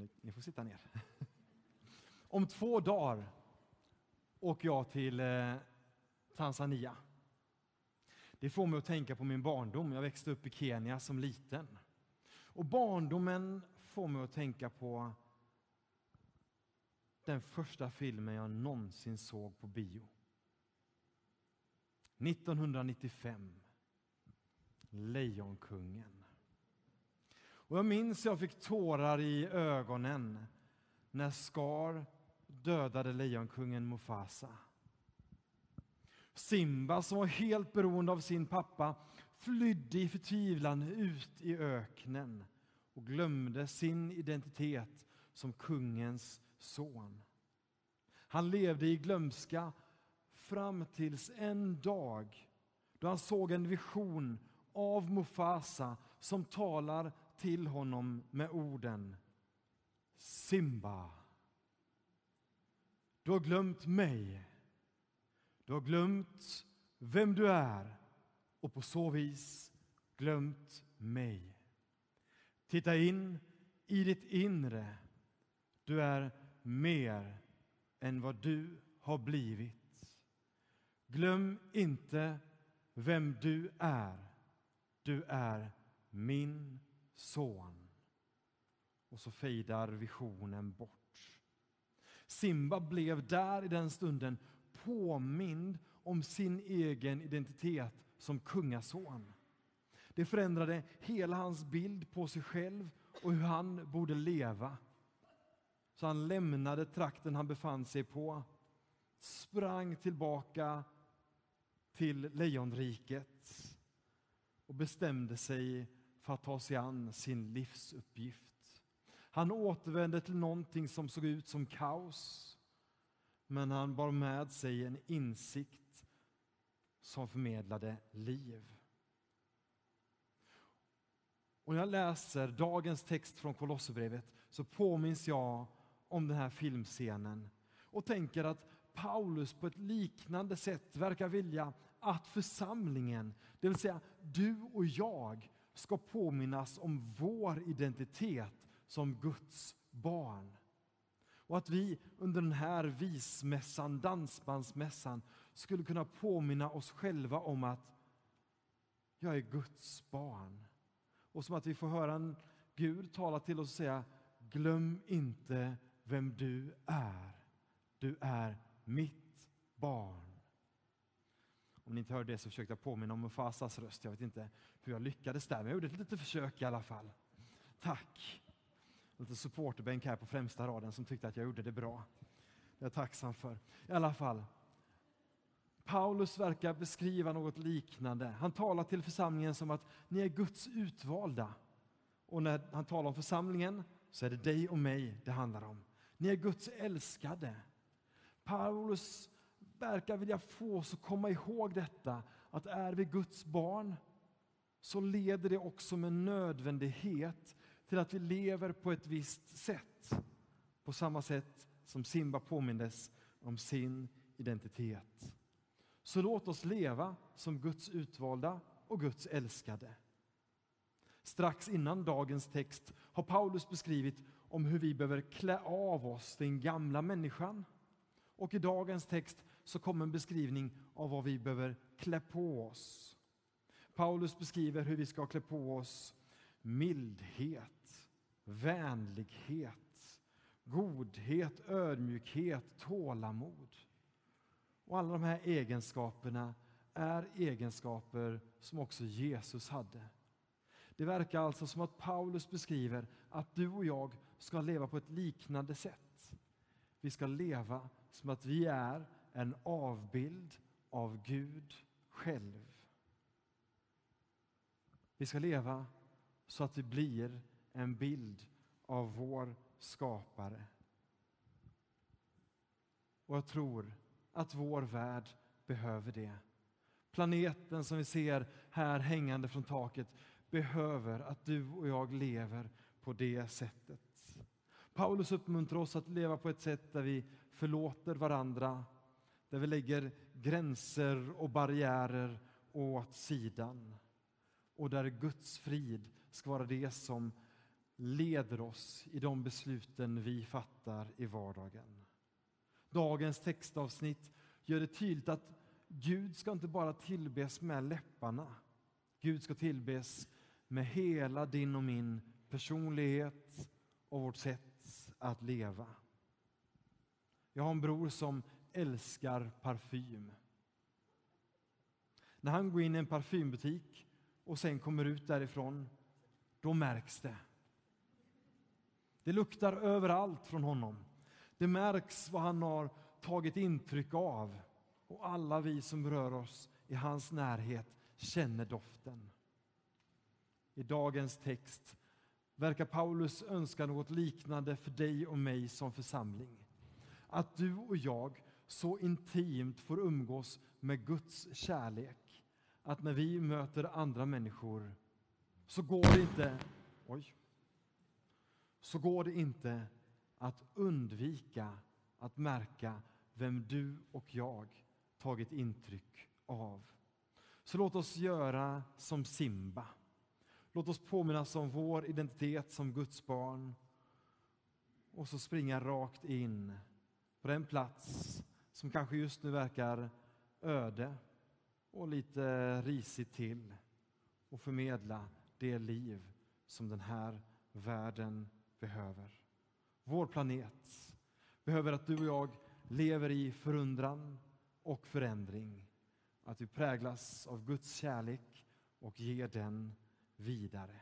ni, ni får sitta ner. Om två dagar åker jag till eh, Tanzania. Det får mig att tänka på min barndom. Jag växte upp i Kenya som liten. Och barndomen får mig att tänka på den första filmen jag någonsin såg på bio. 1995. Lejonkungen. Och jag minns jag fick tårar i ögonen när Scar dödade lejonkungen Mufasa. Simba, som var helt beroende av sin pappa, flydde i förtvivlan ut i öknen och glömde sin identitet som kungens son. Han levde i glömska fram tills en dag då han såg en vision av Mufasa som talar till honom med orden Simba. Du har glömt mig. Du har glömt vem du är och på så vis glömt mig. Titta in i ditt inre. Du är mer än vad du har blivit. Glöm inte vem du är. Du är min son. Och så fejdar visionen bort. Simba blev där i den stunden påmind om sin egen identitet som kungason. Det förändrade hela hans bild på sig själv och hur han borde leva. Så han lämnade trakten han befann sig på, sprang tillbaka till lejonriket och bestämde sig för att ta sig an sin livsuppgift. Han återvände till någonting som såg ut som kaos, men han bar med sig en insikt som förmedlade liv. Och när jag läser dagens text från Kolosserbrevet så påminns jag om den här filmscenen och tänker att Paulus på ett liknande sätt verkar vilja att församlingen, det vill säga du och jag, ska påminnas om vår identitet som Guds barn. Och att vi under den här vismässan, dansbandsmässan, skulle kunna påminna oss själva om att jag är Guds barn. Och som att vi får höra en Gud tala till oss och säga glöm inte vem du är. Du är mitt barn. Om ni inte hörde det så försökte jag påminna om Mufasas röst. Jag vet inte hur jag lyckades där, men jag gjorde ett litet försök i alla fall. Tack! Lite supporterbänk här på främsta raden som tyckte att jag gjorde det bra. Det är jag tacksam för. I alla fall, Paulus verkar beskriva något liknande. Han talar till församlingen som att ni är Guds utvalda. Och när han talar om församlingen så är det dig och mig det handlar om. Ni är Guds älskade. Paulus verkar vilja få oss att komma ihåg detta, att är vi Guds barn så leder det också med nödvändighet till att vi lever på ett visst sätt. På samma sätt som Simba påmindes om sin identitet. Så låt oss leva som Guds utvalda och Guds älskade. Strax innan dagens text har Paulus beskrivit om hur vi behöver klä av oss den gamla människan. Och i dagens text så kommer en beskrivning av vad vi behöver klä på oss. Paulus beskriver hur vi ska klä på oss mildhet, vänlighet, godhet, ödmjukhet, tålamod. Och alla de här egenskaperna är egenskaper som också Jesus hade. Det verkar alltså som att Paulus beskriver att du och jag ska leva på ett liknande sätt. Vi ska leva som att vi är en avbild av Gud själv. Vi ska leva så att vi blir en bild av vår skapare. Och jag tror att vår värld behöver det. Planeten som vi ser här hängande från taket behöver att du och jag lever på det sättet. Paulus uppmuntrar oss att leva på ett sätt där vi förlåter varandra, där vi lägger gränser och barriärer åt sidan och där Guds frid ska vara det som leder oss i de besluten vi fattar i vardagen. Dagens textavsnitt gör det tydligt att Gud ska inte bara tillbes med läpparna. Gud ska tillbes med hela din och min personlighet och vårt sätt att leva. Jag har en bror som älskar parfym. När han går in i en parfymbutik och sen kommer ut därifrån, då märks det. Det luktar överallt från honom. Det märks vad han har tagit intryck av och alla vi som rör oss i hans närhet känner doften. I dagens text verkar Paulus önska något liknande för dig och mig som församling. Att du och jag så intimt får umgås med Guds kärlek att när vi möter andra människor så går det inte, oj, så går det inte att undvika att märka vem du och jag tagit intryck av. Så låt oss göra som Simba. Låt oss påminnas om vår identitet som Guds barn och så springa rakt in på den plats som kanske just nu verkar öde och lite risigt till och förmedla det liv som den här världen behöver. Vår planet behöver att du och jag lever i förundran och förändring. Att vi präglas av Guds kärlek och ger den vidare.